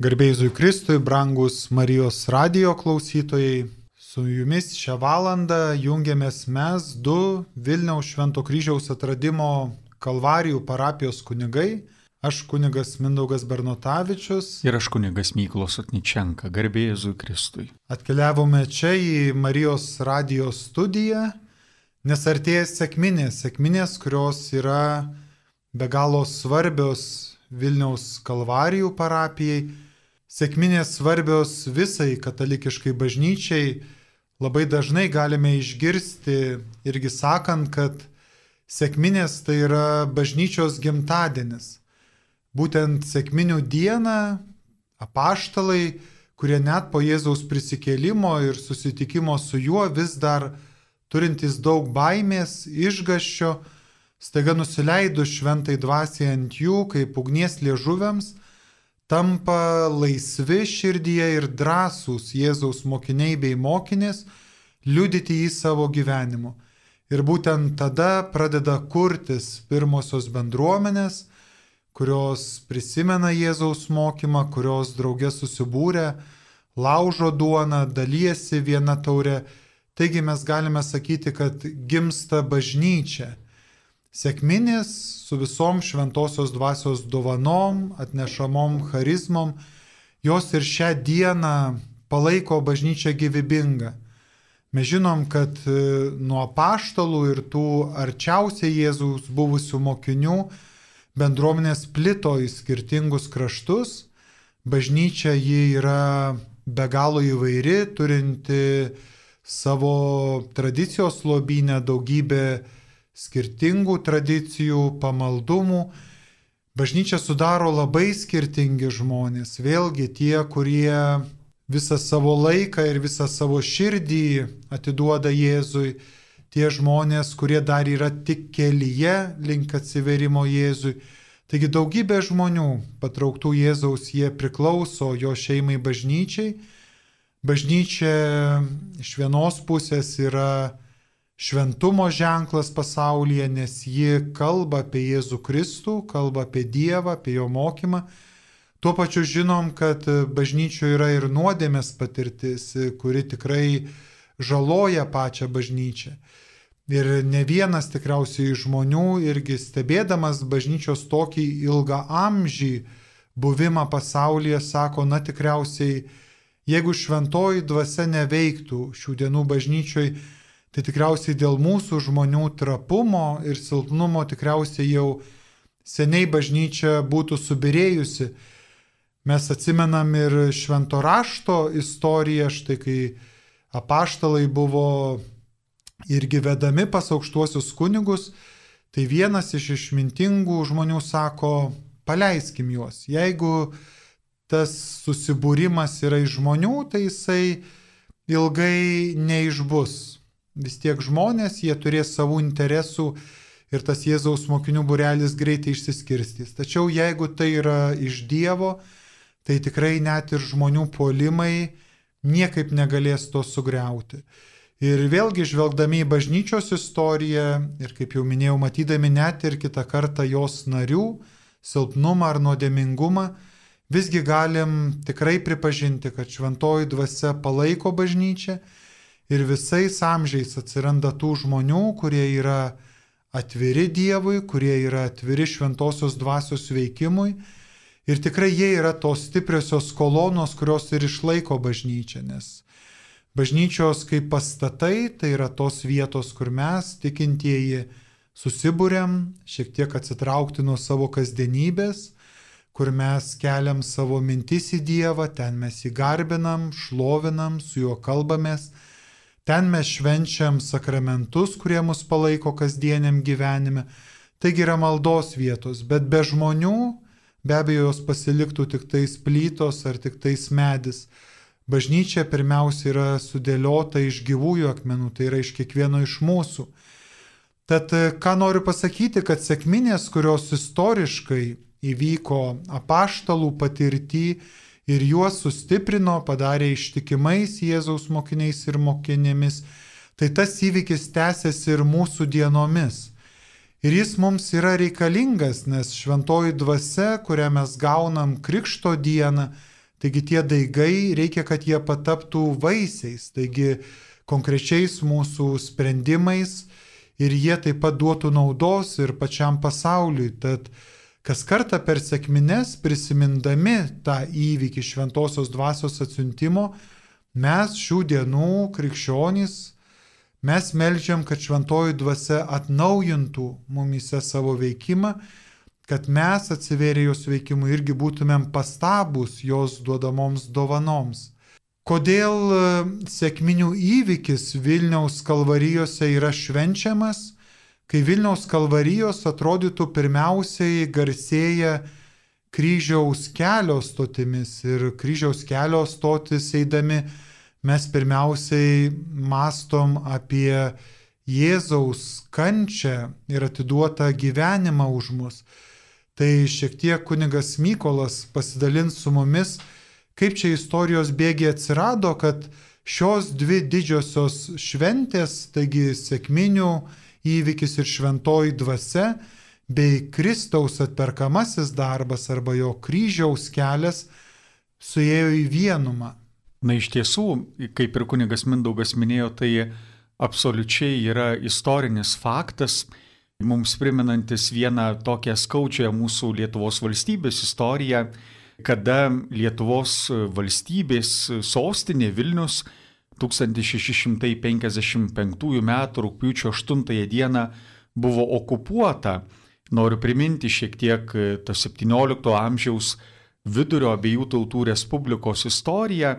Garbėjai Kristui, brangus Marijos radio klausytojai, su jumis šią valandą jungiamės mes du Vilniaus Švento kryžiaus atradimo Kalvarijų parapijos kunigai. Aš kunigas Mindaugas Bernotavičius. Ir aš kunigas Myklos Atničenka, garbėjai Kristui. Atkeliavome čia į Marijos radio studiją, nes artėja sėkminės, sėkminės, kurios yra be galo svarbios Vilniaus Kalvarijų parapijai Sėkminės svarbios visai katalikiškai bažnyčiai labai dažnai galime išgirsti irgi sakant, kad sėkminės tai yra bažnyčios gimtadienis. Būtent sėkminių dieną apaštalai, kurie net po Jėzaus prisikėlimo ir susitikimo su juo vis dar turintys daug baimės, išgaščio, staiga nusileidus šventai dvasiai ant jų kaip ugnies liežuviams, tampa laisvi širdyje ir drąsūs Jėzaus mokiniai bei mokinės liudyti į savo gyvenimu. Ir būtent tada pradeda kurtis pirmosios bendruomenės, kurios prisimena Jėzaus mokymą, kurios draugė susibūrė, laužo duoną, dalyjasi viena taurė. Taigi mes galime sakyti, kad gimsta bažnyčia Sėkminės su visom šventosios dvasios dovanom, atnešamom charizmom, jos ir šią dieną palaiko bažnyčią gyvybingą. Mes žinom, kad e, nuo paštalų ir tų arčiausiai Jėzus buvusių mokinių bendruomenės plito į skirtingus kraštus. Bažnyčia ji yra be galo įvairi, turinti savo tradicijos lobinę daugybę skirtingų tradicijų, pamaldumų. Bažnyčia sudaro labai skirtingi žmonės. Vėlgi tie, kurie visą savo laiką ir visą savo širdį atiduoda Jėzui, tie žmonės, kurie dar yra tik kelyje link atsiverimo Jėzui. Taigi daugybė žmonių patrauktų Jėzaus jie priklauso jo šeimai bažnyčiai. Bažnyčia iš vienos pusės yra šventumo ženklas pasaulyje, nes ji kalba apie Jėzų Kristų, kalba apie Dievą, apie jo mokymą. Tuo pačiu žinom, kad bažnyčioje yra ir nuodėmės patirtis, kuri tikrai žaloja pačią bažnyčią. Ir ne vienas tikriausiai žmonių irgi stebėdamas bažnyčios tokį ilgą amžį buvimą pasaulyje sako, na tikriausiai, jeigu šventoji dvasia neveiktų šių dienų bažnyčioj, tai tikriausiai dėl mūsų žmonių trapumo ir silpnumo tikriausiai jau seniai bažnyčia būtų subirėjusi. Mes atsimenam ir švento rašto istoriją, štai kai apaštalai buvo irgi vedami pas aukštuosius kunigus, tai vienas iš išmintingų žmonių sako, paleiskim juos. Jeigu tas susibūrimas yra iš žmonių, tai jisai ilgai neišbus vis tiek žmonės, jie turės savų interesų ir tas Jėzaus mokinių burelis greitai išsiskirstys. Tačiau jeigu tai yra iš Dievo, tai tikrai net ir žmonių puolimai niekaip negalės to sugriauti. Ir vėlgi žvelgdami į bažnyčios istoriją ir kaip jau minėjau, matydami net ir kitą kartą jos narių silpnumą ar nuodėmingumą, visgi galim tikrai pripažinti, kad šventoji dvasia palaiko bažnyčią ir visais amžiais atsiranda tų žmonių, kurie yra atviri Dievui, kurie yra atviri šventosios dvasios veikimui. Ir tikrai jie yra tos stipriosios kolonos, kurios ir išlaiko bažnyčią, nes bažnyčios kaip pastatai tai yra tos vietos, kur mes, tikintieji, susibūrėm, šiek tiek atsitraukti nuo savo kasdienybės, kur mes keliam savo mintis į Dievą, ten mes jį garbinam, šlovinam, su juo kalbamės Ten mes švenčiam sakramentus, kurie mus palaiko kasdieniam gyvenime. Taigi yra maldos vietos, bet be žmonių be abejo jos pasiliktų tik tais plytos ar tik tais medis. Bažnyčia pirmiausia yra sudėliota iš gyvųjų akmenų, tai yra iš kiekvieno iš mūsų. Tad ką noriu pasakyti, kad sėkminės, kurios istoriškai įvyko apaštalų patirtį, ir juos sustiprino, padarė ištikimais Jėzaus mokiniais ir mokinėmis, tai tas įvykis tęsiasi ir mūsų dienomis. Ir jis mums yra reikalingas, nes šventoji dvasia, kurią mes gaunam Krikšto dieną, Taigi tie daigai reikia, kad jie pataptų vaisiais, taigi konkrečiais mūsų sprendimais ir jie taip pat duotų naudos ir pačiam pasauliui. Tad kas kartą per sėkmines prisimindami tą įvykį šventosios dvasios atsiuntimo, mes šių dienų krikščionys, mes melžiam, kad šventoji dvasia atnaujintų mumise savo veikimą kad mes atsiverę jos veikimui irgi būtumėm pastabus jos duodamoms dovanoms. Kodėl e, sėkminių įvykis Vilniaus kalvarijose yra švenčiamas, kai Vilniaus kalvarijos atrodytų pirmiausiai garsėja kryžiaus kelio stotimis ir kryžiaus kelio stotis eidami mes pirmiausiai mastom apie Jėzaus kančią ir atiduotą gyvenimą už mus. Tai šiek tiek kunigas Mykolas pasidalins su mumis, kaip čia istorijos bėgiai atsirado, kad šios dvi didžiosios šventės, taigi sėkminių įvykis ir šventoji dvasia, bei Kristaus atperkamasis darbas arba jo kryžiaus kelias suėjo į vienumą. Na iš tiesų, kaip ir kunigas Mindaugas minėjo, tai absoliučiai yra istorinis faktas, mums priminantis vieną tokią skaučią mūsų Lietuvos valstybės istoriją, kada Lietuvos valstybės sostinė Vilnius 1655 m. rūpiučio 8 d. buvo okupuota. Noriu priminti šiek tiek tą 17 amžiaus vidurio abiejų tautų respublikos istoriją.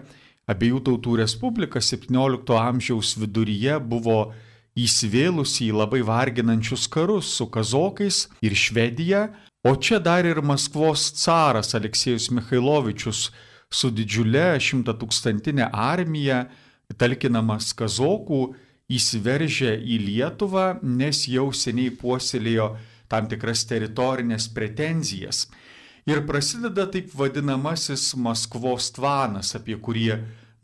Abiejų tautų respublika 17 amžiaus viduryje buvo įsivėlusi į labai varginančius karus su kazokais ir Švedija, o čia dar ir Maskvos caras Aleksėjus Mikhailovičius su didžiulė šimtatūkstantinė armija, talkinamas kazokų, įsiveržė į Lietuvą, nes jau seniai puoselėjo tam tikras teritorinės pretenzijas. Ir prasideda taip vadinamasis Maskvos tvanas, apie kurį,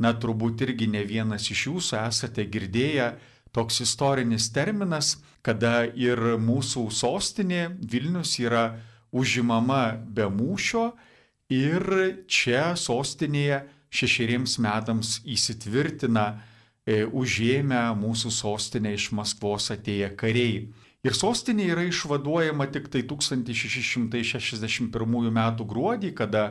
na turbūt irgi ne vienas iš jūsų esate girdėję, toks istorinis terminas, kada ir mūsų sostinė Vilnius yra užimama be mūšio ir čia sostinėje šešeriems metams įsitvirtina e, užėmę mūsų sostinę iš Maskvos atėję kariai. Ir sostinė yra išvaduojama tik tai 1661 m. gruodį, kada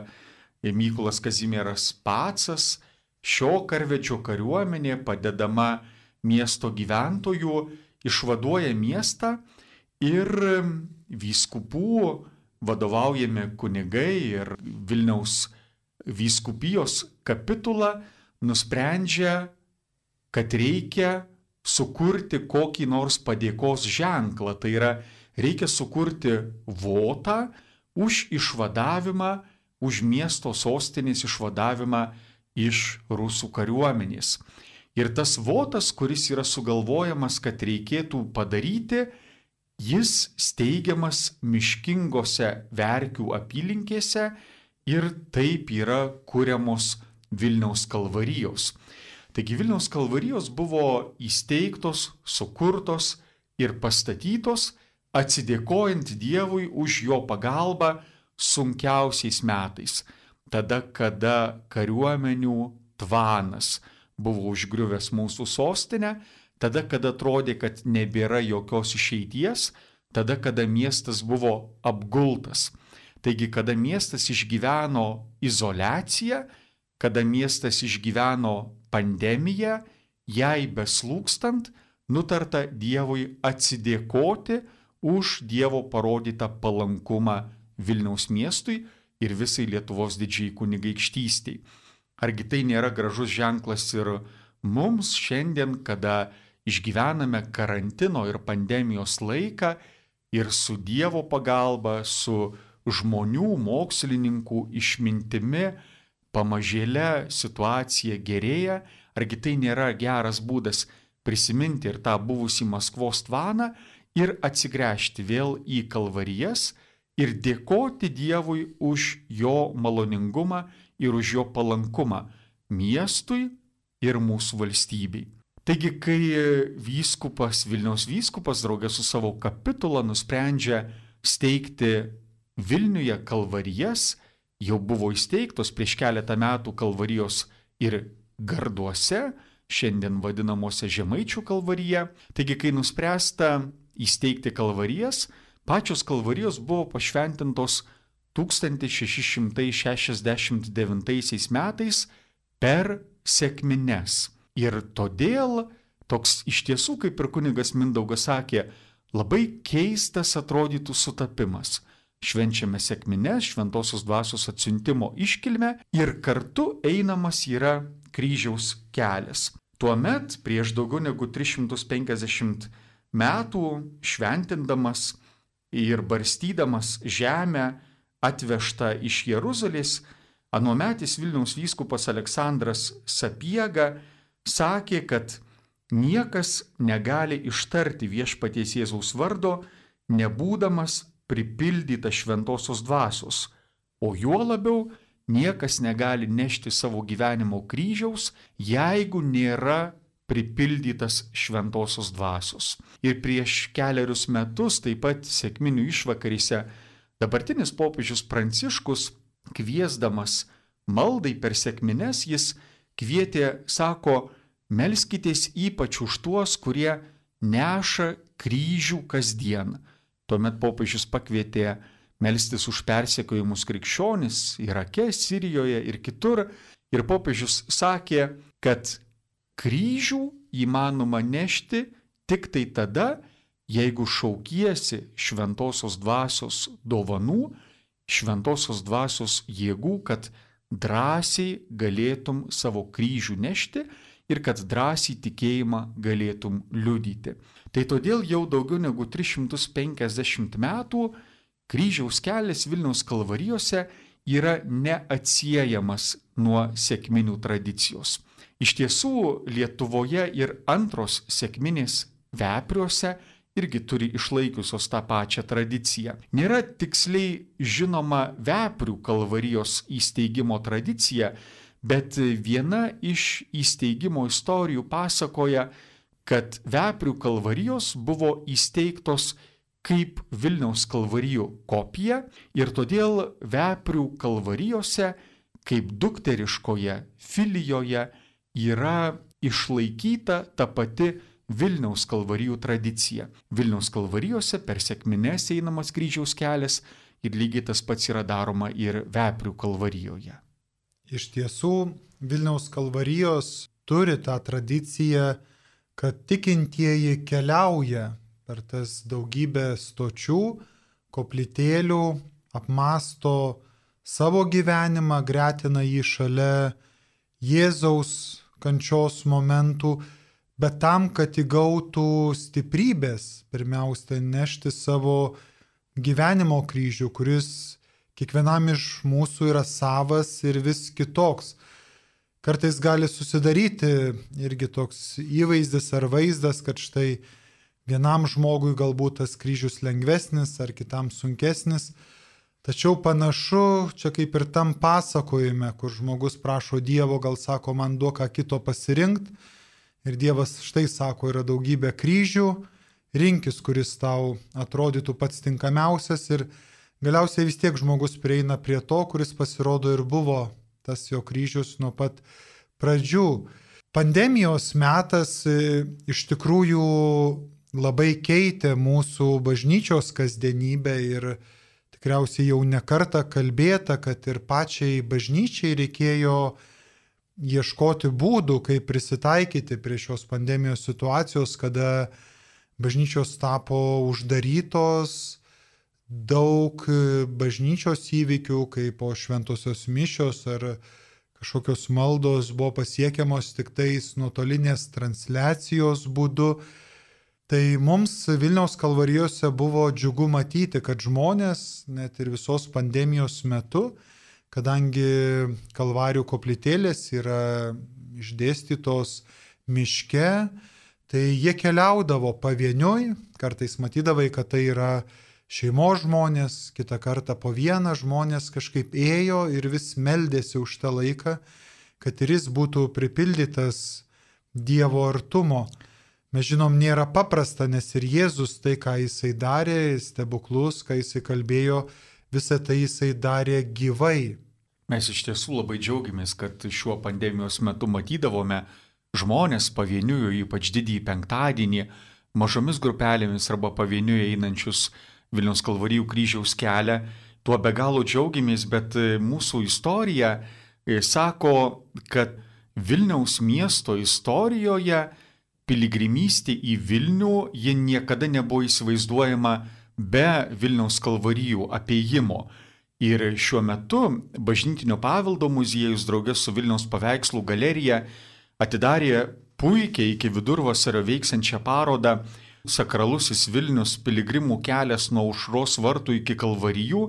Mykolas Kazimieras Pacas, šio karvedžio kariuomenė padedama miesto gyventojų išvaduoja miestą ir vyskupų vadovaujami kunigai ir Vilniaus vyskupijos kapitula nusprendžia, kad reikia sukurti kokį nors padėkos ženklą. Tai yra, reikia sukurti votą už išvadavimą, už miesto sostinės išvadavimą iš rusų kariuomenės. Ir tas votas, kuris yra sugalvojamas, kad reikėtų padaryti, jis steigiamas miškingose verkių apylinkėse ir taip yra kuriamos Vilniaus kalvarijos. Taigi Vilniaus kalvarijos buvo įsteigtos, sukurtos ir pastatytos atsidėkojant Dievui už jo pagalbą sunkiausiais metais, tada, kada kariuomenių tvanas, buvo užgriuvęs mūsų sostinę, tada, kada atrodė, kad nebėra jokios išeities, tada, kada miestas buvo apgultas. Taigi, kada miestas išgyveno izolaciją, kada miestas išgyveno pandemiją, jai beslūkstant, nutarta Dievui atsidėkoti už Dievo parodytą palankumą Vilniaus miestui ir visai Lietuvos didžiai kunigaikštystiai. Argi tai nėra gražus ženklas ir mums šiandien, kada išgyvename karantino ir pandemijos laiką ir su Dievo pagalba, su žmonių, mokslininkų išmintimi, pamažėle situacija gerėja, argi tai nėra geras būdas prisiminti ir tą buvusį Maskvos tvaną ir atsigręžti vėl į kalvarijas ir dėkoti Dievui už jo maloningumą ir už jo palankumą miestui ir mūsų valstybei. Taigi, kai vyskupas, Vilniaus vyskupas draugė su savo kapitula nusprendžia steigti Vilniuje kalvarijas, jau buvo įsteigtos prieš keletą metų kalvarijos ir garduose, šiandien vadinamuose Žemaičių kalvarija. Taigi, kai nuspręsta įsteigti kalvarijas, pačios kalvarijos buvo pašventintos 1669 metais per sėkmines. Ir todėl toks iš tiesų, kaip ir kunigas Mindaugas sakė, labai keistas atrodytų sutapimas. Švenčiame sėkmines, šventosios dvasios atsiuntimo iškilmę ir kartu einamas yra kryžiaus kelias. Tuomet, prieš daugiau negu 350 metų, šventindamas ir barstydamas žemę atvežtą iš Jeruzalės, anuometis Vilniaus vyskupas Aleksandras Sapiega sakė, kad niekas negali ištarti viešpaties Jėzaus vardo, nebūdamas pripildyta šventosios dvasios, o juo labiau niekas negali nešti savo gyvenimo kryžiaus, jeigu nėra pripildytas šventosios dvasios. Ir prieš keliarius metus, taip pat sėkminių išvakaryse, dabartinis popiežius Pranciškus, kviesdamas maldai per sėkmines, jis kvietė, sako, melskitės ypač už tuos, kurie neša kryžių kasdien. Tuomet popiežius pakvietė melstis už persekiojimus krikščionis Irake, Sirijoje ir kitur. Ir popiežius sakė, kad kryžių įmanoma nešti tik tai tada, jeigu šaukiesi šventosios dvasios dovanų, šventosios dvasios jėgų, kad drąsiai galėtum savo kryžių nešti ir kad drąsiai tikėjimą galėtum liudyti. Tai todėl jau daugiau negu 350 metų kryžiaus kelias Vilniaus kalvarijose yra neatsiejamas nuo sėkminių tradicijos. Iš tiesų Lietuvoje ir antros sėkminės vepriuose irgi turi išlaikiusios tą pačią tradiciją. Nėra tiksliai žinoma veprių kalvarijos įsteigimo tradicija, Bet viena iš įsteigimo istorijų pasakoja, kad Veprių kalvarijos buvo įsteigtos kaip Vilniaus kalvarijų kopija ir todėl Veprių kalvarijose kaip dukteriškoje filijoje yra išlaikyta ta pati Vilniaus kalvarijų tradicija. Vilniaus kalvarijose per sėkmines einamas kryžiaus kelias ir lygiai tas pats yra daroma ir Veprių kalvarijoje. Iš tiesų, Vilniaus kalvarijos turi tą tradiciją, kad tikintieji keliauja per tas daugybę stočių, koplytėlių, apmasto savo gyvenimą, gretina jį šalia Jėzaus kančios momentų, bet tam, kad įgautų stiprybės, pirmiausia, nešti savo gyvenimo kryžių, kuris Kiekvienam iš mūsų yra savas ir vis kitoks. Kartais gali susidaryti irgi toks įvaizdis ar vaizdas, kad štai vienam žmogui galbūt tas kryžius lengvesnis ar kitam sunkesnis. Tačiau panašu, čia kaip ir tam pasakojime, kur žmogus prašo Dievo, gal sako, man duok ką kito pasirinkti. Ir Dievas štai sako, yra daugybė kryžių, rinkis, kuris tau atrodytų pats tinkamiausias ir Galiausiai vis tiek žmogus prieina prie to, kuris pasirodo ir buvo tas jo kryžius nuo pat pradžių. Pandemijos metas e, iš tikrųjų labai keitė mūsų bažnyčios kasdienybę ir tikriausiai jau nekarta kalbėta, kad ir pačiai bažnyčiai reikėjo ieškoti būdų, kaip prisitaikyti prie šios pandemijos situacijos, kada bažnyčios tapo uždarytos, daug e, bažnyčios įvykių, kaip po šventosios mišios ar kažkokios maldos buvo pasiekiamos tik tais nuotolinės transliacijos būdu. Tai mums Vilniaus kalvarijose buvo džiugu matyti, kad žmonės net ir visos pandemijos metu, kadangi kalvarijų koplytėlės yra išdėstytos miške, tai jie keliaudavo pavieniui, kartais matydavai, kad tai yra šeimos žmonės, kitą kartą po vieną žmonės kažkaip ėjo ir vis meldėsi už tą laiką, kad ir jis būtų pripildytas Dievo artumo. Mes žinom, nėra paprasta, nes ir Jėzus tai, ką jisai darė, stebuklus, ką jisai kalbėjo, visą tai jisai darė gyvai, Mes iš tiesų labai džiaugiamės, kad šiuo pandemijos metu matydavome žmonės pavieniui, ypač didįjį penktadienį, mažomis grupelėmis arba pavieniui einančius Vilnius Kalvarijų kryžiaus kelią. Tuo be galo džiaugiamės, bet mūsų istorija e, sako, kad Vilniaus miesto istorijoje piligrimystė į Vilnių ji niekada nebuvo įsivaizduojama be Vilniaus Kalvarijų apiejimo. Ir šiuo metu Bažnytinio paveldo muziejus draugės su Vilniaus paveikslų galerija atidarė puikiai iki vidurvasario veiksiančią parodą Sakralusis Vilnius piligrimų kelias nuo užros vartų iki kalvarijų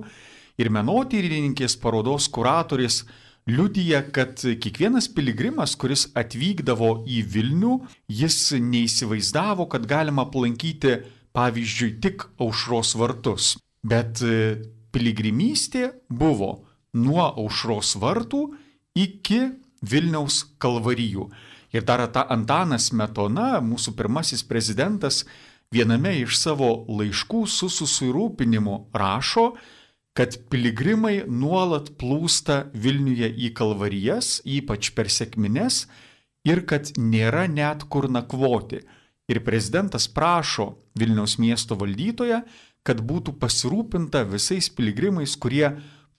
ir menotyrininkės parodos kuratorės liudyja, kad kiekvienas piligrimas, kuris atvykdavo į Vilnių, jis neįsivaizdavo, kad galima aplankyti, pavyzdžiui, tik aušros vartus. Bet piligrimystė buvo nuo aušros vartų iki Vilniaus kalvarijų. Ir dar ta Antanas Metona, mūsų pirmasis prezidentas, viename iš savo laiškų su susirūpinimu rašo, kad piligrimai nuolat plūsta Vilniuje į kalvarijas, ypač per sėkmines, ir kad nėra net kur nakvoti. Ir prezidentas prašo Vilniaus miesto valdytoje, kad būtų pasirūpinta visais piligrimais, kurie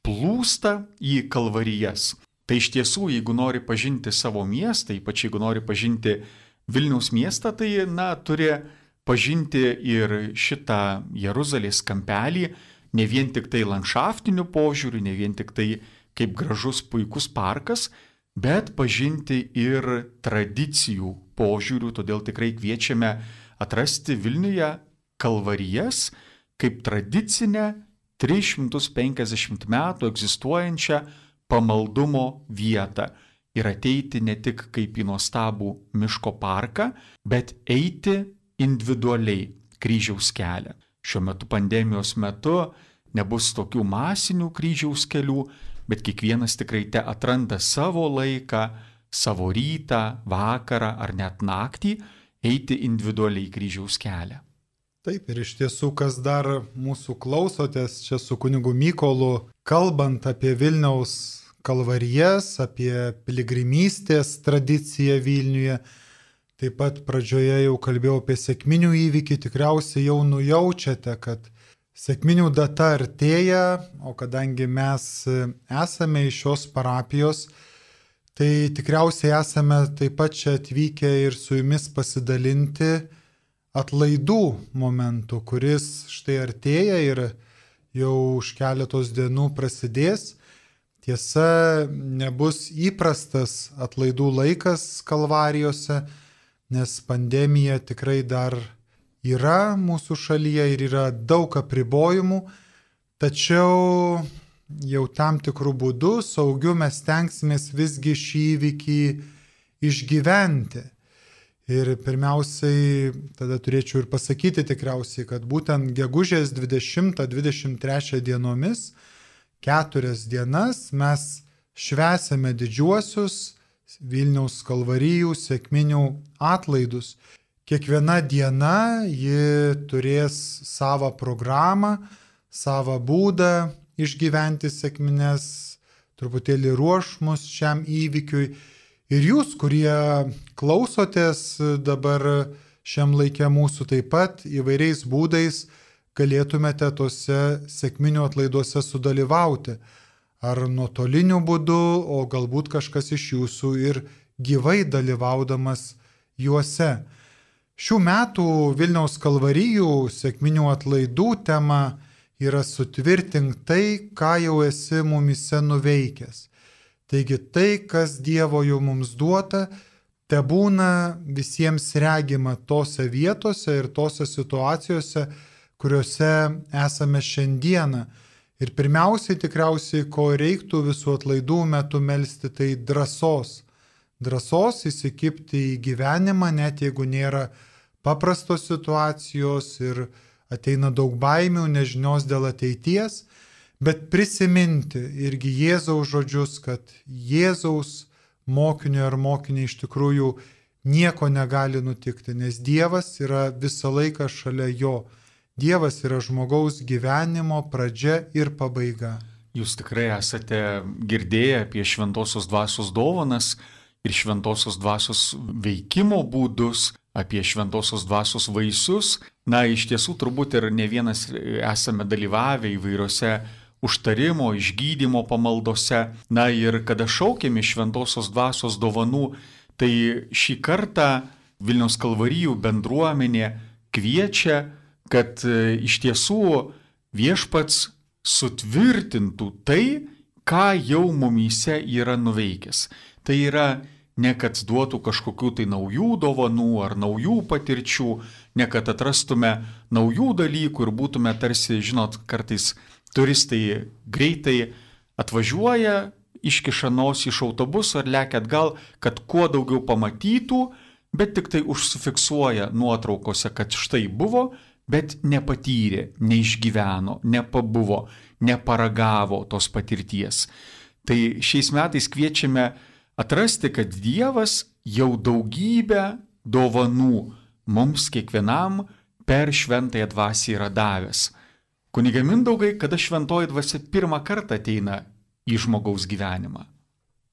plūsta į kalvarijas. Tai iš tiesų, jeigu nori pažinti savo miestą, ypač jeigu nori pažinti Vilniaus miestą, tai, na, turi pažinti ir šitą Jeruzalės kampelį, ne vien tik tai landšaftiniu požiūriu, ne vien tik tai kaip gražus puikus parkas, bet pažinti ir tradicijų požiūrių, todėl tikrai kviečiame atrasti Vilniuje kalvarijas, kaip tradicinę 350 metų egzistuojančią pamaldumo vietą ir ateiti ne tik kaip į nuostabų miško parką, bet eiti individualiai kryžiaus kelią. Šiuo metu pandemijos metu nebus tokių masinių kryžiaus kelių, bet kiekvienas tikrai te atranda savo laiką, savo rytą, vakarą ar net naktį eiti individualiai kryžiaus kelią. Taip ir iš tiesų, kas dar mūsų klausotės čia su kunigu Mykolu, kalbant apie Vilniaus kalvarijas, apie piligrimystės tradiciją Vilniuje, taip pat pradžioje jau kalbėjau apie sėkminių įvykį, tikriausiai jau nujaučiate, kad sėkminių data artėja, o kadangi mes esame iš šios parapijos, tai tikriausiai esame taip pat čia atvykę ir su jumis pasidalinti atlaidų momentų, kuris štai artėja ir jau už keletos dienų prasidės. Tiesa, nebus įprastas atlaidų laikas kalvarijose, nes pandemija tikrai dar yra mūsų šalyje ir yra daug apribojimų, tačiau jau tam tikrų būdų saugiu mes tenksimės visgi šį įvykį išgyventi. Ir pirmiausiai tada turėčiau ir pasakyti tikriausiai, kad būtent gegužės 20-23 dienomis, keturias dienas mes švesime didžiuosius Vilniaus kalvarijų sėkminių atlaidus. Kiekviena diena ji turės savo programą, savo būdą išgyventi sėkmines, truputėlį ruoš mus šiam įvykiui Ir jūs, kurie klausotės dabar šiam laikė mūsų taip pat įvairiais būdais, galėtumėte tose sėkminių atlaiduose sudalyvauti. Ar nuotoliniu būdu, o galbūt kažkas iš jūsų ir gyvai dalyvaudamas juose. Šių metų Vilniaus kalvarijų sėkminių atlaidų tema yra sutvirtink tai, ką jau esi mumise nuveikęs. Taigi tai, kas Dievo jau mums duota, te būna visiems regima tose vietose ir tose situacijose, kuriuose esame šiandieną. Ir pirmiausiai tikriausiai, ko reiktų visų atlaidų metu melstį, tai drąsos. Drąsos įsikipti į gyvenimą, net jeigu nėra paprastos situacijos ir ateina daug baimių, nežinios dėl ateities, bet prisiminti irgi Jėzaus žodžius, kad Jėzaus mokinio ar mokiniai iš tikrųjų nieko negali nutikti, nes Dievas yra visą laiką šalia jo. Dievas yra žmogaus gyvenimo pradžia ir pabaiga. Jūs tikrai esate girdėję apie šventosios dvasios dovanas ir šventosios dvasios veikimo būdus, apie šventosios dvasios vaisius. Na, iš tiesų turbūt ir ne vienas esame dalyvavę įvairiose užtarimo, išgydymo pamaldose. Na ir kada šaukėme šventosios dvasios dovanų, tai šį kartą Vilniaus kalvarijų bendruomenė kviečia, kad e, iš tiesų viešpats sutvirtintų tai, ką jau mumyse yra nuveikęs. Tai yra ne kad duotų kažkokių tai naujų dovanų ar naujų patirčių, ne kad atrastume naujų dalykų ir būtume tarsi, žinot, kartais turistai greitai atvažiuoja, iškiša nosį iš autobuso ir lekia atgal, kad kuo daugiau pamatytų, bet tik tai užsifiksuoja nuotraukose, kad štai buvo, bet nepatyrė, neišgyveno, nepabuvo, neparagavo tos patirties. Tai šiais metais kviečiame atrasti, kad Dievas jau daugybę dovanų mums kiekvienam per šventąją dvasę yra davęs. Kuniga Mindaugai, kada šventoji dvasia pirmą kartą ateina į žmogaus gyvenimą?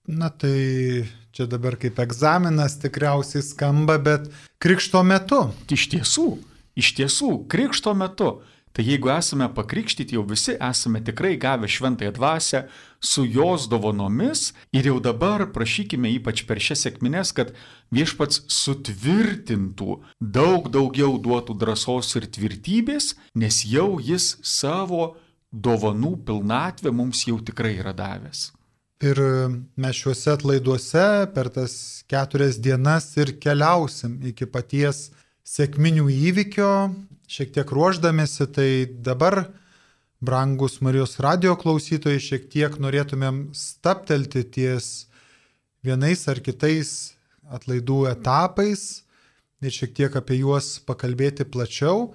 Na tai čia dabar kaip egzaminas tikriausiai skamba, bet krikšto metu. Iš tiesų, Iš tiesų, krikšto metu, tai jeigu esame pakrikštyti, jau visi esame tikrai gavę šventąją dvasę su jos dovanomis ir jau dabar prašykime ypač per šias sėkmines, kad viešpats sutvirtintų, daug daugiau duotų drąsos ir tvirtybės, nes jau jis savo dovanų pilnatvę mums jau tikrai yra davęs. Ir mes šiuose atlaiduose per tas keturias dienas ir keliausim iki paties sėkminių įvykio, šiek tiek ruoždamėsi, tai dabar, brangus Marijos radio klausytojai, šiek tiek norėtumėm staptelti ties vienais ar kitais atlaidų etapais ir šiek tiek apie juos pakalbėti plačiau.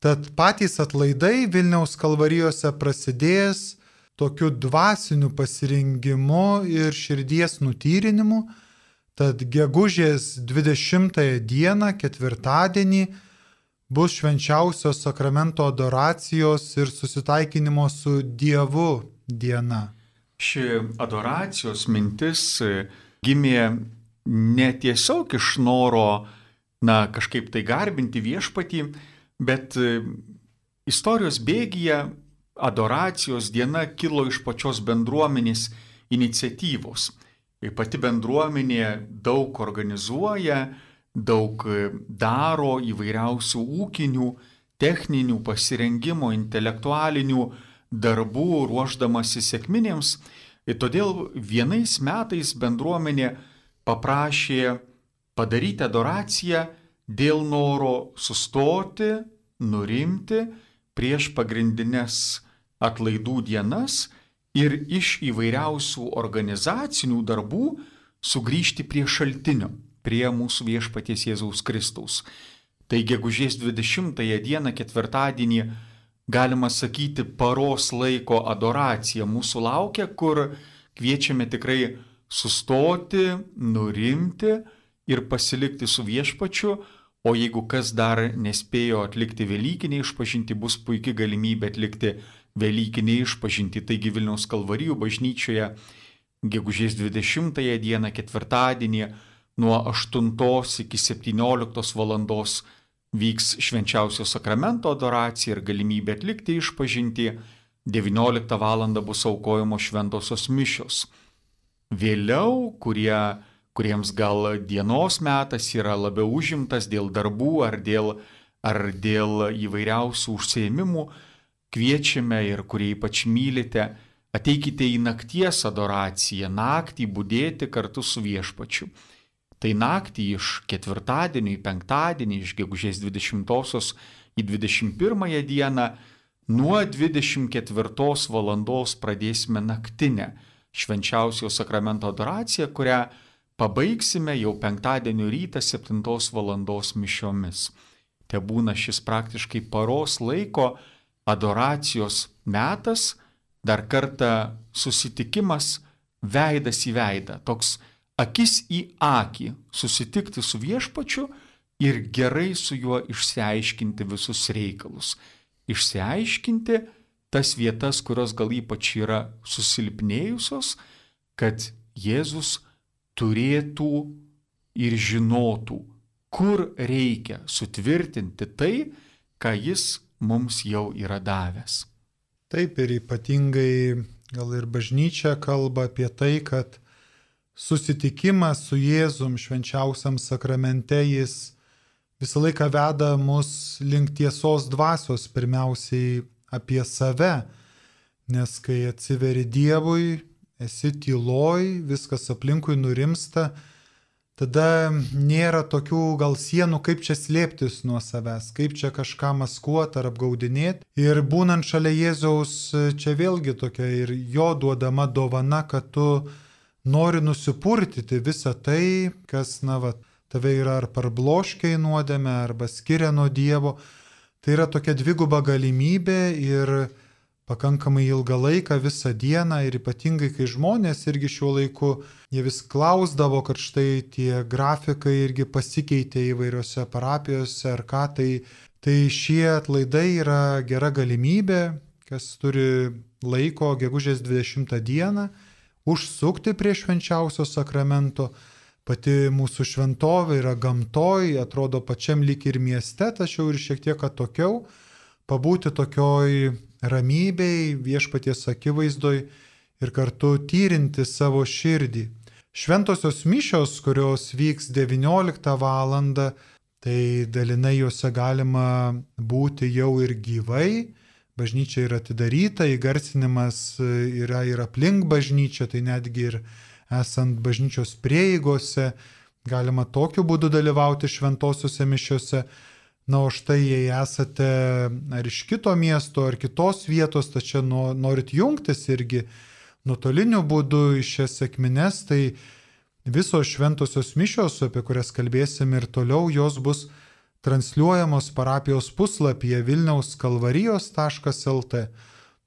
Tad patys atlaidai Vilniaus kalvarijose prasidės tokiu dvasiniu pasirinkimu ir širdies nutyrinimu, Tad gegužės 20 dieną, ketvirtadienį, bus švenčiausios sakramento adoracijos ir susitaikinimo su Dievu diena. Ši adoracijos mintis e, gimė ne tiesiog iš noro, na, kažkaip tai garbinti viešpatį, bet e, istorijos bėgyje adoracijos diena kilo iš pačios bendruomenės iniciatyvos pati bendruomenė daug organizuoja, daug daro įvairiausių ūkinių, techninių pasirengimo, intelektualinių darbų ruoždamasi sėkminėms. Ir todėl vienais metais bendruomenė paprašė padaryti adoraciją dėl noro sustoti, nurimti prieš pagrindinės atlaidų dienas ir iš įvairiausių organizacinių darbų sugrįžti prie šaltinio, prie mūsų viešpaties Jėzaus Kristaus. Tai gegužės 20 dieną ketvirtadienį galima sakyti paros laiko adoracija mūsų laukia, kur kviečiame tikrai sustoti, nurimti ir pasilikti su viešpačiu, o jeigu kas dar nespėjo atlikti Velykinį išpažinti, bus puikia galimybė atlikti Velykinį išpažinti, taigi Vilniaus kalvarijų bažnyčioje gegužės 20 dieną ketvirtadienį nuo 8 iki 17 val. vyks švenčiausio sakramento adoracija ir galimybė atlikti išpažinti, 19 val. bus aukojimo šventosios mišios. Vėliau, kurie, kuriems gal dienos metas yra labiau užimtas dėl darbų ar dėl, ar dėl įvairiausių užsiemimų, kviečiame ir kurie ypač mylite, ateikite į nakties adoraciją, naktį būdėti kartu su viešpačiu. Tai naktį iš ketvirtadienio į penktadienį, iš gegužės 20 į 21 dieną, nuo 24 val. pradėsime naktinę švenčiausio sakramento adoraciją, kurią pabaigsime jau penktadienio rytą 7 val. mišiomis. Te būna šis praktiškai paros laiko, adoracijos metas, dar kartą susitikimas veidas į veidą, toks akis į akį, susitikti su viešpačiu ir gerai su juo išsiaiškinti visus reikalus. Išsiaiškinti tas vietas, kurios gal ypač yra susilpnėjusios, kad Jėzus turėtų ir žinotų, kur reikia sutvirtinti tai, ką jis mums jau yra davęs. Taip ir ypatingai gal ir bažnyčia kalba apie tai, kad susitikimas su Jėzum švenčiausiam sakramente jis visą laiką veda mus link tiesos dvasios, pirmiausiai apie save, nes kai atsiveri Dievui, esi tyloj, viskas aplinkui nurimsta, tada nėra tokių gal sienų, kaip čia slėptis nuo savęs, kaip čia kažką maskuoti ar apgaudinėti. Ir būnant šalia Jėzaus, čia vėlgi tokia ir jo duodama dovana, kad tu nori nusipurtyti visą tai, kas, na, va, tave yra ar parbloškiai nuodėme, arba skiria nuo Dievo. Tai yra tokia dviguba galimybė ir pakankamai ilgą laiką, visą dieną ir ypatingai, kai žmonės irgi šiuo laiku, jie vis klausdavo, kad štai tie grafikai irgi pasikeitė įvairiose parapijose ar ką, tai, tai šie atlaidai yra gera galimybė, kas turi laiko gegužės 20 dieną, užsukti prie švenčiausio sakramento. Pati mūsų šventovė yra gamtoj, atrodo pačiam lik ir mieste, tačiau ir šiek tiek atokiau, pabūti tokioj ramybei, viešpaties akivaizdoj ir kartu tyrinti savo širdį. Šventosios mišios, kurios vyks 19 val. tai dalinai juose galima būti jau ir gyvai. Bažnyčia yra atidaryta, įgarsinimas yra ir aplink bažnyčią, tai netgi ir esant bažnyčios prieigose galima tokiu būdu dalyvauti šventosiuose mišiuose. Na, o štai jei esate ar iš kito miesto, ar kitos vietos, tačiau norit jungtis irgi nuotoliniu būdu iš šias sėkmines, tai visos šventosios mišios, apie kurias kalbėsim ir toliau, jos bus transliuojamos parapijos puslapyje vilniaus kalvarijos.lt.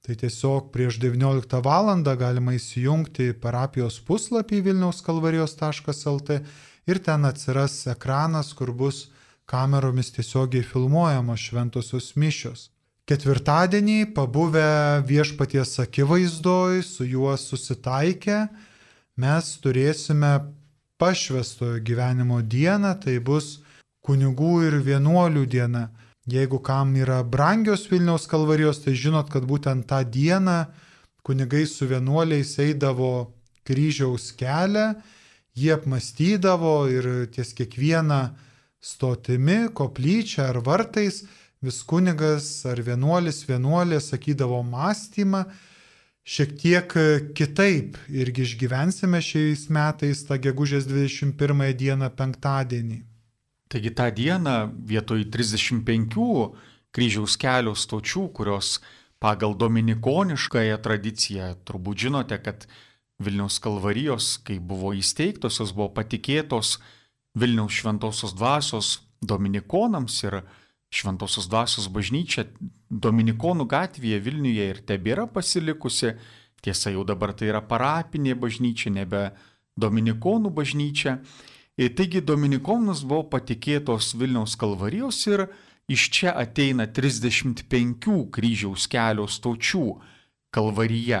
Tai tiesiog prieš 19 val. galima įsijungti parapijos puslapį vilniaus kalvarijos.lt ir ten atsiras ekranas, kur bus kameromis tiesiogiai filmuojamos šventosios mišios. Ketvirtadienį pabuvę viešpaties akivaizdoj, su juo susitaikę, mes turėsime pašvestojo gyvenimo dieną, tai bus kunigų ir vienuolių diena. Jeigu kam yra brangios Vilniaus kalvarijos, tai žinot, kad būtent tą dieną kunigai su vienuoliais eidavo kryžiaus kelią, jie apmastydavo ir ties kiekvieną stotimi, koplyčia ar vartais, vis kunigas ar vienuolis, vienuolė sakydavo mąstymą, šiek tiek kitaip irgi išgyvensime šiais metais tą gegužės 21 dieną penktadienį. Taigi tą dieną vietoj 35 kryžiaus kelio stočių, kurios pagal dominikoniškąją tradiciją, turbūt žinote, kad Vilniaus kalvarijos, kai buvo įsteigtos, jos buvo patikėtos Vilniaus šventosios dvasios dominikonams ir šventosios dvasios bažnyčia Dominikonų gatvėje Vilniuje ir tebėra pasilikusi. Tiesa, jau dabar tai yra parapinė bažnyčia, nebe Dominikonų bažnyčia. Ir taigi Dominikonus buvo patikėtos Vilniaus kalvarijos ir iš čia ateina 35 kryžiaus kelio stočių kalvaryje.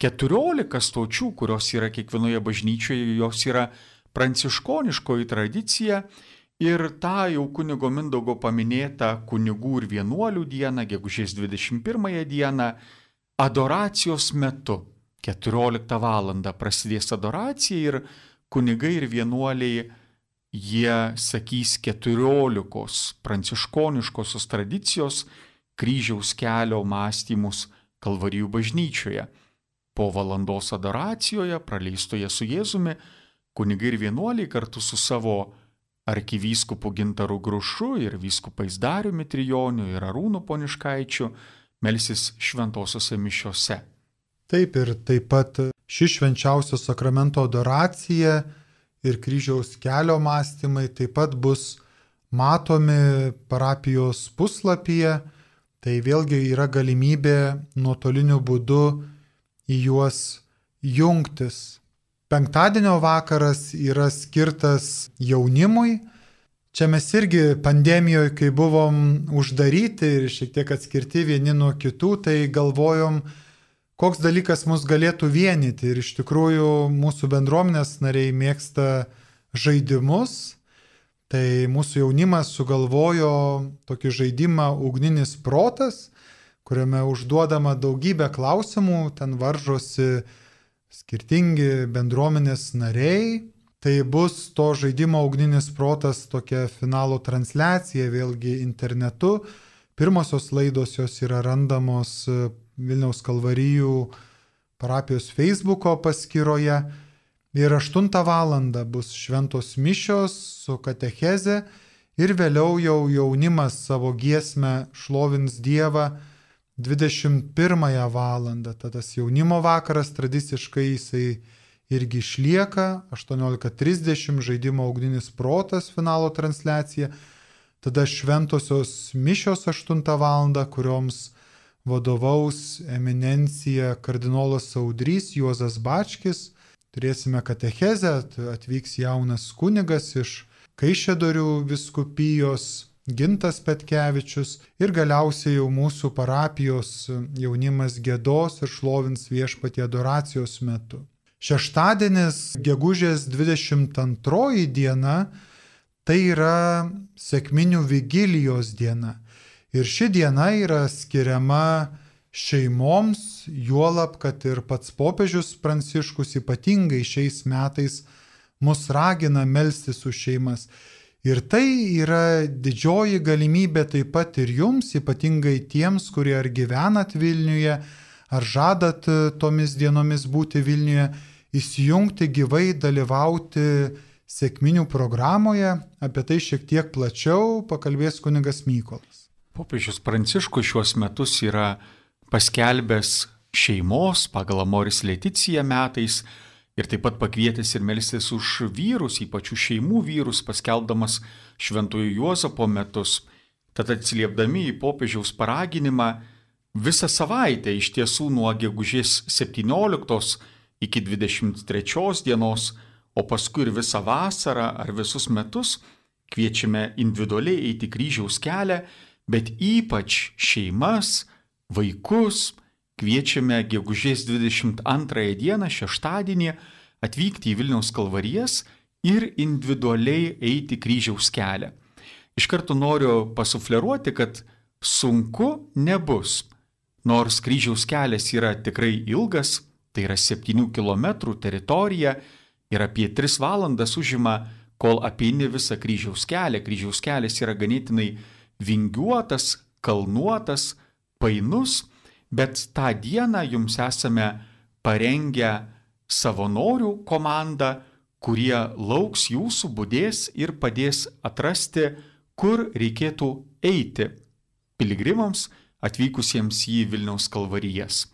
14 stočių, kurios yra kiekvienoje bažnyčioje, jos yra pranciškoniškoji tradicija ir tą jau kunigo Mindaugo paminėtą kunigų ir vienuolių dieną, gegužės 21 dieną, adoracijos metu 14 val. prasidės adoracija ir kunigai ir vienuoliai jie sakys 14 pranciškoniškosios tradicijos kryžiaus kelio mąstymus Kalvarijų bažnyčioje. Po valandos adoracijoje, praleistoje su Jėzumi, kunigai ir vienuoliai kartu su savo arkivyskupu Gintaru Grušu ir vyskupais Dariumi Trijoniu ir Arūnu Poniškaičiu melsis šventosiuose mišiuose. Taip ir taip pat ši švenčiausio sakramento adoracija ir kryžiaus kelio mąstymai taip pat bus matomi parapijos puslapyje, tai vėlgi yra galimybė nuotoliniu būdu į juos jungtis. Penktadienio vakaras yra skirtas jaunimui, Čia mes irgi pandemijoje, kai buvom uždaryti ir šiek tiek atskirti vieni nuo kitų, tai galvojom, koks dalykas mus galėtų vienyti. Ir iš tikrųjų mūsų bendruomenės nariai mėgsta žaidimus. Tai mūsų jaunimas sugalvojo tokį žaidimą Ugninis protas, kuriame užduodama daugybę klausimų, ten varžosi skirtingi bendruomenės nariai. Tai bus to žaidimo Ugninis protas tokia finalo transliacija vėlgi internetu. Pirmosios laidos jos yra randamos Vilniaus Kalvarijų parapijos Facebooko paskyroje. Ir 8 val. bus šventos mišios su katecheze ir vėliau jau jaunimas savo giesmę šlovins Dievą 21 val. Tad tas jaunimo vakaras tradiciškai jisai irgi išlieka, 18.30 žaidimo ugninis protas finalo transliacija, tada šventosios mišios 8 val. kurioms vadovaus eminencija kardinolas Saudrys Juozas Bačkis. Turėsime katechezę, atvyks jaunas kunigas iš Kaišėdorių viskupijos Gintas Petkevičius ir galiausiai jau mūsų parapijos jaunimas gėdos ir šlovins viešpatie adoracijos metu. Šeštadienis, gegužės 22 diena, tai yra sėkminių vigilijos diena. Ir ši diena yra skiriama šeimoms, juolab, kad ir pats popiežius Pranciškus ypatingai šiais metais mus ragina melstis už šeimas. Ir tai yra didžioji galimybė taip pat ir jums, ypatingai tiems, kurie ar gyvenat Vilniuje, ar žadat tomis dienomis būti Vilniuje, įsijungti gyvai, dalyvauti sėkminių programoje. Apie tai šiek tiek plačiau pakalbės kunigas Mykolas. Popiežius Pranciškus šiuos metus yra paskelbęs šeimos pagal Amoris Leticiją metais ir taip pat pakvietęs ir melstis už vyrus, ypač už šeimų vyrus, paskelbdamas Šventojo Juozapo metus. Tad atsiliepdami į popiežiaus paraginimą, visą savaitę iš tiesų nuo gegužės 17 iki 23 dienos, o paskui ir visą vasarą ar visus metus kviečiame individualiai eiti kryžiaus kelią bet ypač šeimas, vaikus kviečiame gegužės 22 dieną, šeštadienį, atvykti į Vilniaus kalvarijas ir individualiai eiti kryžiaus kelią. Iš karto noriu pasufleruoti, kad sunku nebus. Nors kryžiaus kelias yra tikrai ilgas, tai yra 7 km teritorija ir apie 3 valandas užima, kol apeini visą kryžiaus kelią. Kryžiaus kelias yra ganėtinai vingiuotas, kalnuotas, painus, bet tą dieną jums esame parengę savanorių komandą, kurie lauks jūsų, būdės ir padės atrasti, kur reikėtų eiti piligrimams atvykusiems į Vilniaus kalvarijas.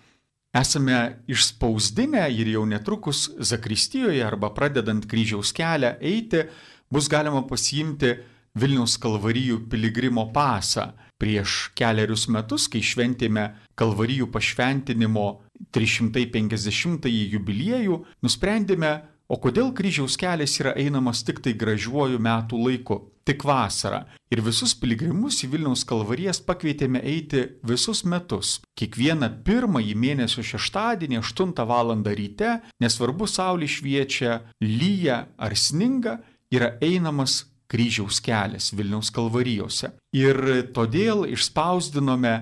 Esame išspausdinę ir jau netrukus Zakristijoje arba pradedant kryžiaus kelią eiti, bus galima pasiimti Vilniaus kalvarijų piligrimo pasą. Prieš keliarius metus, kai šventėme kalvarijų pašventinimo 350-ąjį jubiliejų, nusprendėme, o kodėl kryžiaus kelias yra einamas tik tai gražiuoju metų laiku, tik vasarą. Ir visus piligrimus į Vilniaus kalvarijas pakvietėme eiti visus metus. Kiekvieną pirmąjį mėnesio šeštadienį 8 val. ryte, nesvarbu saulė šviečia, lyja ar sninga, yra einamas kryžiaus kelias Vilniaus kalvarijose. Ir todėl išspausdinome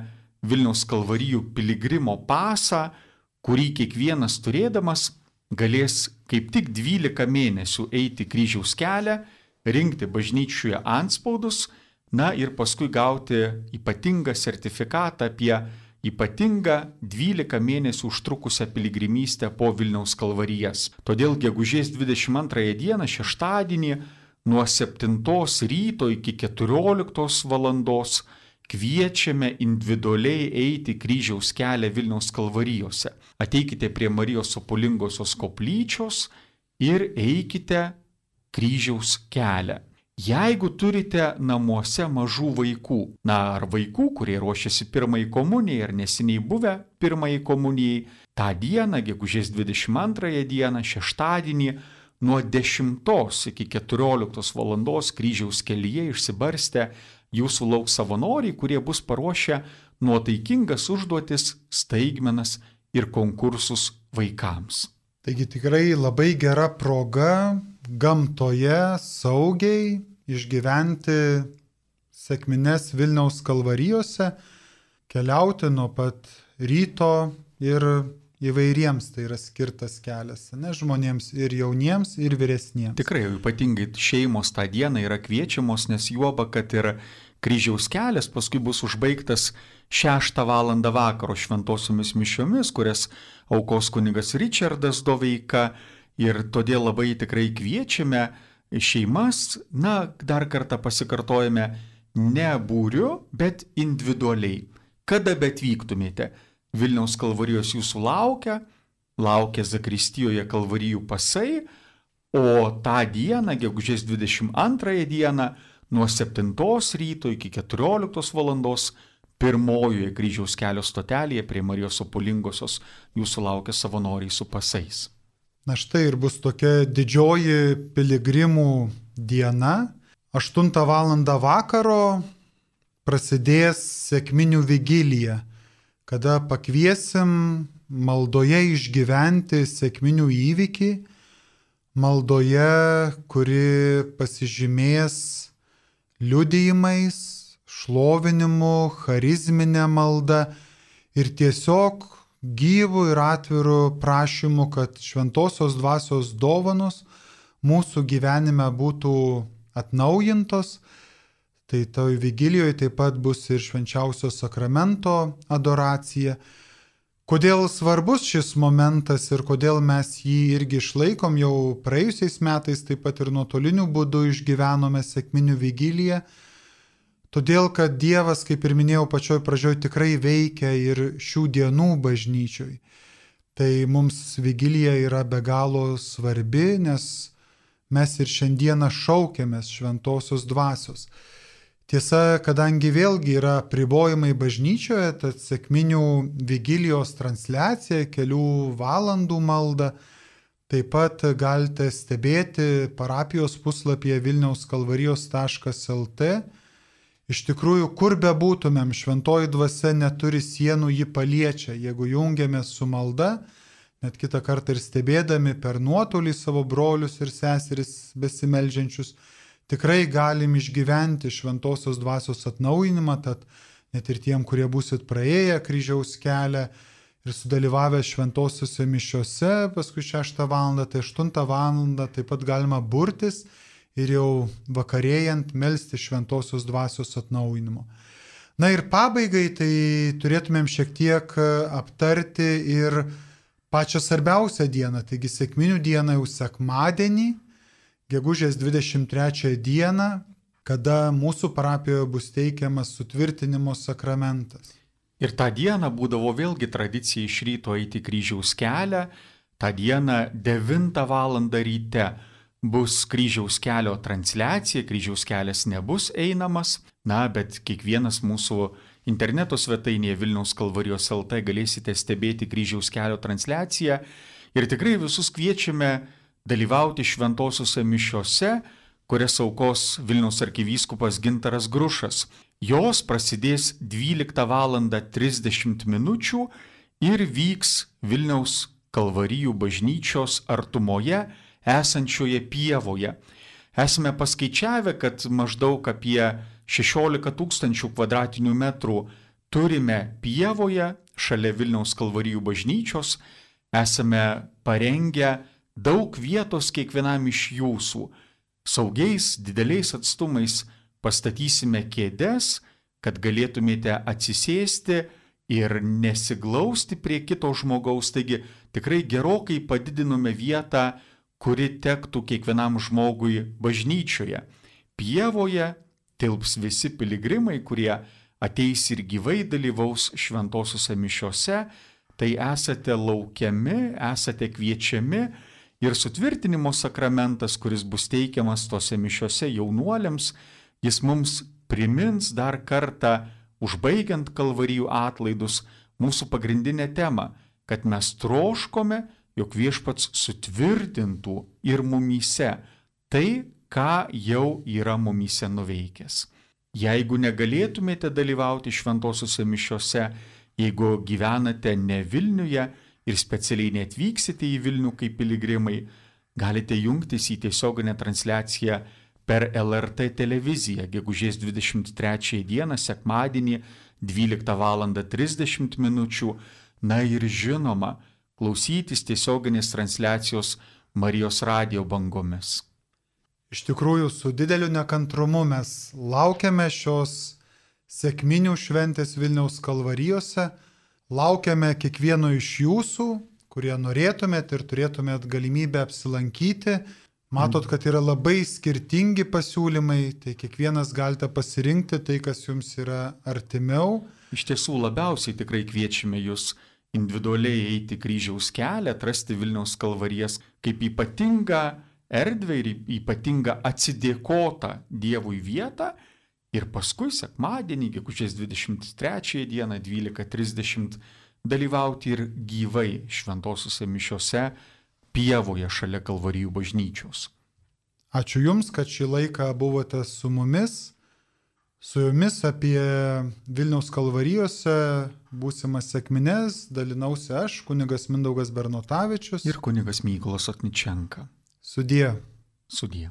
Vilniaus kalvarijų piligrimo pasą, kurį kiekvienas turėdamas galės kaip tik 12 mėnesių eiti kryžiaus kelią, rinkti bažnyčiuje anspaudus, na ir paskui gauti ypatingą sertifikatą apie ypatingą 12 mėnesių užtrukusią piligrimystę po Vilniaus kalvarijas. Todėl gegužės 22 dieną, šeštadienį, nuo 7 ryto iki 14 valandos kviečiame individualiai eiti kryžiaus kelią Vilniaus kalvarijose. Ateikite prie Marijos Opulingosios koplyčios ir eikite kryžiaus kelią. Jeigu turite namuose mažų vaikų, na ar vaikų, kurie ruošiasi pirmai komunijai ar neseniai buvę pirmai komunijai, tą dieną, gegužės 22 dieną, šeštadienį, nuo 10 iki 14 valandos kryžiaus kelyje išsibarstę jūsų lauks savanoriai, kurie bus paruošę nuotaikingas užduotis, staigmenas ir konkursus vaikams. Taigi tikrai labai gera proga gamtoje saugiai išgyventi sėkmines Vilniaus kalvarijose, keliauti nuo pat ryto ir įvairiems tai yra skirtas kelias, ne žmonėms ir jauniems, ir vyresniems. Tikrai, ypatingai šeimos tą dieną yra kviečiamos, nes juoba, kad ir kryžiaus kelias paskui bus užbaigtas 6 val. vakaro šventosiomis mišiomis, kurias aukos kunigas Richardas Doveika ir todėl labai tikrai kviečiame šeimas, na, dar kartą pasikartojame, ne būriu, bet individualiai. Kada bet vyktumėte, Vilniaus kalvarijos jūsų laukia, laukia Zakristijoje kalvarijų pasai, o tą dieną, gegužės 22 dieną, nuo 7 ryto iki 14 valandos, pirmojoje kryžiaus kelio stotelėje prie Marijos Opulingosios jūsų laukia savanoriai su pasais. Na štai ir bus tokia didžioji piligrimų diena. 8 val. vakaro prasidės sėkminių vigilija kada pakviesim maldoje išgyventi sėkminių įvykį, maldoje, kuri pasižymės liudijimais, šlovinimu, charizminė malda ir tiesiog gyvų ir atvirų prašymų, kad šventosios dvasios dovanos mūsų gyvenime būtų atnaujintos Tai toj vigilijoje taip pat bus ir švenčiausio sakramento adoracija. Kodėl svarbus šis momentas ir kodėl mes jį irgi išlaikom jau praėjusiais metais, taip pat ir nuotoliniu būdu išgyvenome sėkminių vigiliją. Todėl, kad Dievas, kaip ir minėjau pačioj pradžioj, tikrai veikia ir šių dienų bažnyčioj. Tai mums vigilija yra be galo svarbi, nes mes ir šiandieną šaukiamės šventosios dvasios. Tiesa, kadangi vėlgi yra pribojimai bažnyčioje, tad sėkminių vigilijos transliacija, kelių valandų malda, taip pat galite stebėti parapijos puslapyje vilniauskalvarijos.lt. Iš tikrųjų, kur bebūtumėm, šventoji dvasia neturi sienų, ji paliečia. Jeigu jungiamės su malda, net kitą kartą ir stebėdami per nuotolį savo brolius ir seseris besimeldžiančius, tikrai galim išgyventi šventosios dvasios atnaujinimą, tad net ir tiem, kurie busit praėję kryžiaus kelią ir sudalyvavę šventosiuose mišiuose, paskui 6 val. tai 8 val. taip pat galima burtis ir jau vakarėjant melstį šventosios dvasios atnaujinimo. Na ir pabaigai tai turėtumėm šiek tiek aptarti ir pačią svarbiausią dieną, taigi sėkminių dieną jau sekmadienį, gegužės 23 dieną, kada mūsų parapijoje bus teikiamas sutvirtinimo sakramentas. Ir tą dieną būdavo vėlgi tradicija iš ryto eiti kryžiaus kelią, tą dieną 9 val. ryte bus kryžiaus kelio transliacija, kryžiaus kelias nebus einamas, na, bet kiekvienas mūsų interneto svetainėje Vilniaus kalvarijos LT galėsite stebėti kryžiaus kelio transliaciją ir tikrai visus kviečiame dalyvauti šventosiuose mišiuose, kurias aukos Vilniaus arkivyskupas Gintaras Grušas. Jos prasidės 12 val. 30 min. ir vyks Vilniaus kalvarijų bažnyčios artumoje esančioje pievoje. Esame paskaičiavę, kad maždaug apie 16 tūkstančių kvadratinių metrų turime pievoje šalia Vilniaus kalvarijų bažnyčios, esame parengę daug vietos kiekvienam iš jūsų. Saugiais, dideliais atstumais pastatysime kėdes, kad galėtumėte atsisėsti ir nesiglausti prie kito žmogaus. Taigi tikrai gerokai padidinome vietą, kuri tektų kiekvienam žmogui bažnyčioje. Pievoje tilps visi piligrimai, kurie ateis ir gyvai dalyvaus šventosiuose mišiuose, tai esate laukiami, esate kviečiami Ir sutvirtinimo sakramentas, kuris bus teikiamas tose mišiose jaunuoliams, jis mums primins dar kartą, užbaigiant kalvarijų atlaidus, mūsų pagrindinę temą, kad mes troškome jog viešpats sutvirtintų ir mumyse tai, ką jau yra mumyse nuveikęs. Jeigu negalėtumėte dalyvauti šventosiuose mišiuose, jeigu gyvenate ne Vilniuje ir specialiai netvyksite į Vilnių kaip piligrimai, galite jungtis į tiesioginę transliaciją per LRT televiziją gegužės 23 dieną sekmadienį 12 val. 30 min. Na ir žinoma, klausytis tiesioginės transliacijos Marijos radio bangomis. Iš tikrųjų, su dideliu nekantrumu mes laukiame šios sėkminių šventės Vilniaus kalvarijose, laukiame kiekvieno iš jūsų, kurie norėtumėt ir turėtumėt galimybę apsilankyti. Matot, kad yra labai skirtingi pasiūlymai, tai kiekvienas galite pasirinkti tai, kas jums yra artimiau. Iš tiesų labiausiai tikrai kviečiame jūs individualiai eiti kryžiaus kelią, atrasti Vilniaus kalvarijas kaip ypatingą erdvę ir ypatingą atsidėkotą Dievui vietą. Ir paskui sekmadienį, gegužės 23 dieną 12.30 dalyvauti ir gyvai šventosiuose mišiuose pievoje šalia Kalvarijų bažnyčios. Ačiū Jums, kad šį laiką buvote su mumis. Su jumis apie Vilniaus kalvarijose būsimas sėkmines dalinausi aš, kunigas Mindaugas Bernotavičius ir kunigas Mykolas Otničenka. Sudie. Sudie.